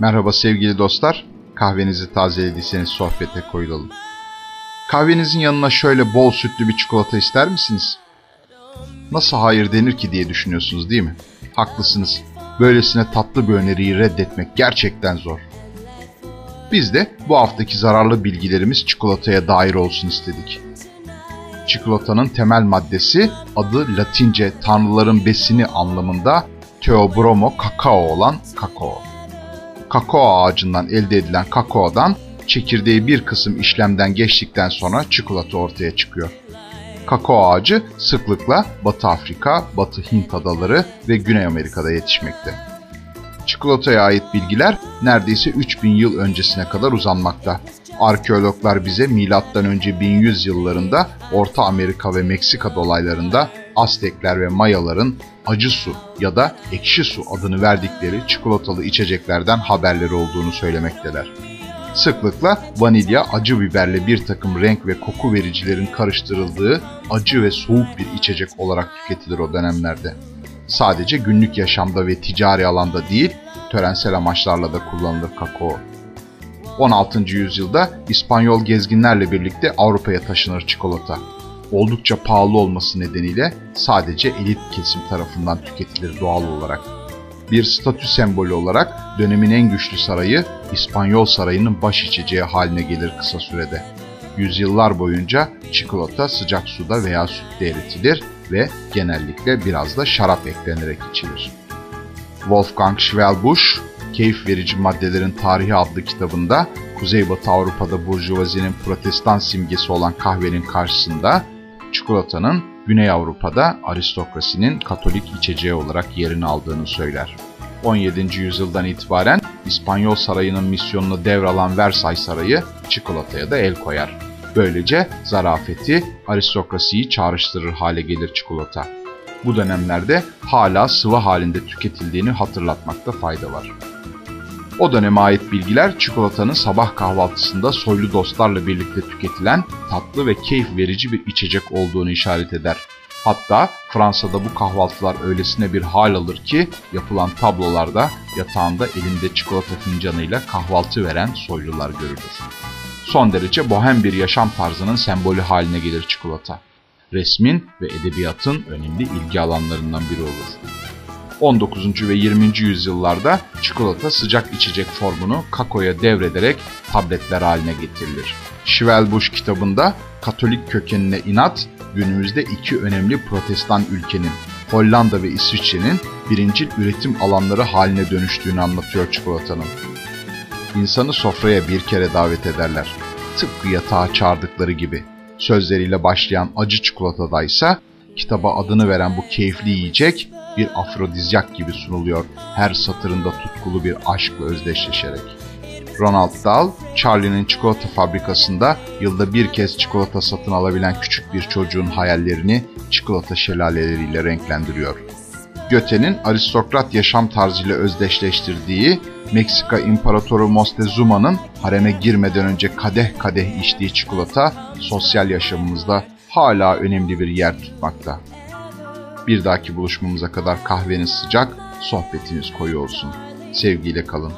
Merhaba sevgili dostlar. Kahvenizi tazelediyseniz sohbete koyulalım. Kahvenizin yanına şöyle bol sütlü bir çikolata ister misiniz? Nasıl hayır denir ki diye düşünüyorsunuz değil mi? Haklısınız. Böylesine tatlı bir öneriyi reddetmek gerçekten zor. Biz de bu haftaki zararlı bilgilerimiz çikolataya dair olsun istedik. Çikolatanın temel maddesi adı Latince tanrıların besini anlamında Theobroma kakao olan kakao. Kakao ağacından elde edilen kakaodan çekirdeği bir kısım işlemden geçtikten sonra çikolata ortaya çıkıyor. Kakao ağacı sıklıkla Batı Afrika, Batı Hint adaları ve Güney Amerika'da yetişmekte. Çikolataya ait bilgiler neredeyse 3000 yıl öncesine kadar uzanmakta. Arkeologlar bize M.Ö. 1100 yıllarında Orta Amerika ve Meksika dolaylarında Aztekler ve Mayaların acı su ya da ekşi su adını verdikleri çikolatalı içeceklerden haberleri olduğunu söylemekteler. Sıklıkla vanilya, acı biberle bir takım renk ve koku vericilerin karıştırıldığı acı ve soğuk bir içecek olarak tüketilir o dönemlerde. Sadece günlük yaşamda ve ticari alanda değil, törensel amaçlarla da kullanılır kakao. 16. yüzyılda İspanyol gezginlerle birlikte Avrupa'ya taşınır çikolata. Oldukça pahalı olması nedeniyle sadece elit kesim tarafından tüketilir doğal olarak. Bir statü sembolü olarak dönemin en güçlü sarayı İspanyol sarayının baş içeceği haline gelir kısa sürede. Yüzyıllar boyunca çikolata sıcak suda veya sütte eritilir ve genellikle biraz da şarap eklenerek içilir. Wolfgang Schwelbusch, Keyif Verici Maddelerin Tarihi adlı kitabında Kuzeybatı Avrupa'da burjuvazinin protestan simgesi olan kahvenin karşısında çikolatanın Güney Avrupa'da aristokrasinin katolik içeceği olarak yerini aldığını söyler. 17. yüzyıldan itibaren İspanyol sarayının misyonunu devralan Versailles Sarayı çikolataya da el koyar. Böylece zarafeti, aristokrasiyi çağrıştırır hale gelir çikolata. Bu dönemlerde hala sıvı halinde tüketildiğini hatırlatmakta fayda var. O döneme ait bilgiler çikolatanın sabah kahvaltısında soylu dostlarla birlikte tüketilen tatlı ve keyif verici bir içecek olduğunu işaret eder. Hatta Fransa'da bu kahvaltılar öylesine bir hal alır ki yapılan tablolarda yatağında elinde çikolata fincanıyla kahvaltı veren soylular görülür. Son derece bohem bir yaşam tarzının sembolü haline gelir çikolata. Resmin ve edebiyatın önemli ilgi alanlarından biri olur. 19. ve 20. yüzyıllarda çikolata sıcak içecek formunu kakoya devrederek tabletler haline getirilir. Schwelbusch kitabında Katolik kökenine inat günümüzde iki önemli protestan ülkenin Hollanda ve İsviçre'nin birincil üretim alanları haline dönüştüğünü anlatıyor çikolatanın. İnsanı sofraya bir kere davet ederler. Tıpkı yatağa çağırdıkları gibi. Sözleriyle başlayan acı çikolatada ise kitaba adını veren bu keyifli yiyecek bir afrodizyak gibi sunuluyor her satırında tutkulu bir aşkla özdeşleşerek. Ronald Dahl, Charlie'nin çikolata fabrikasında yılda bir kez çikolata satın alabilen küçük bir çocuğun hayallerini çikolata şelaleleriyle renklendiriyor. Goethe'nin aristokrat yaşam tarzıyla özdeşleştirdiği Meksika İmparatoru Moctezuma'nın hareme girmeden önce kadeh kadeh içtiği çikolata sosyal yaşamımızda hala önemli bir yer tutmakta. Bir dahaki buluşmamıza kadar kahveniz sıcak, sohbetiniz koyu olsun. Sevgiyle kalın.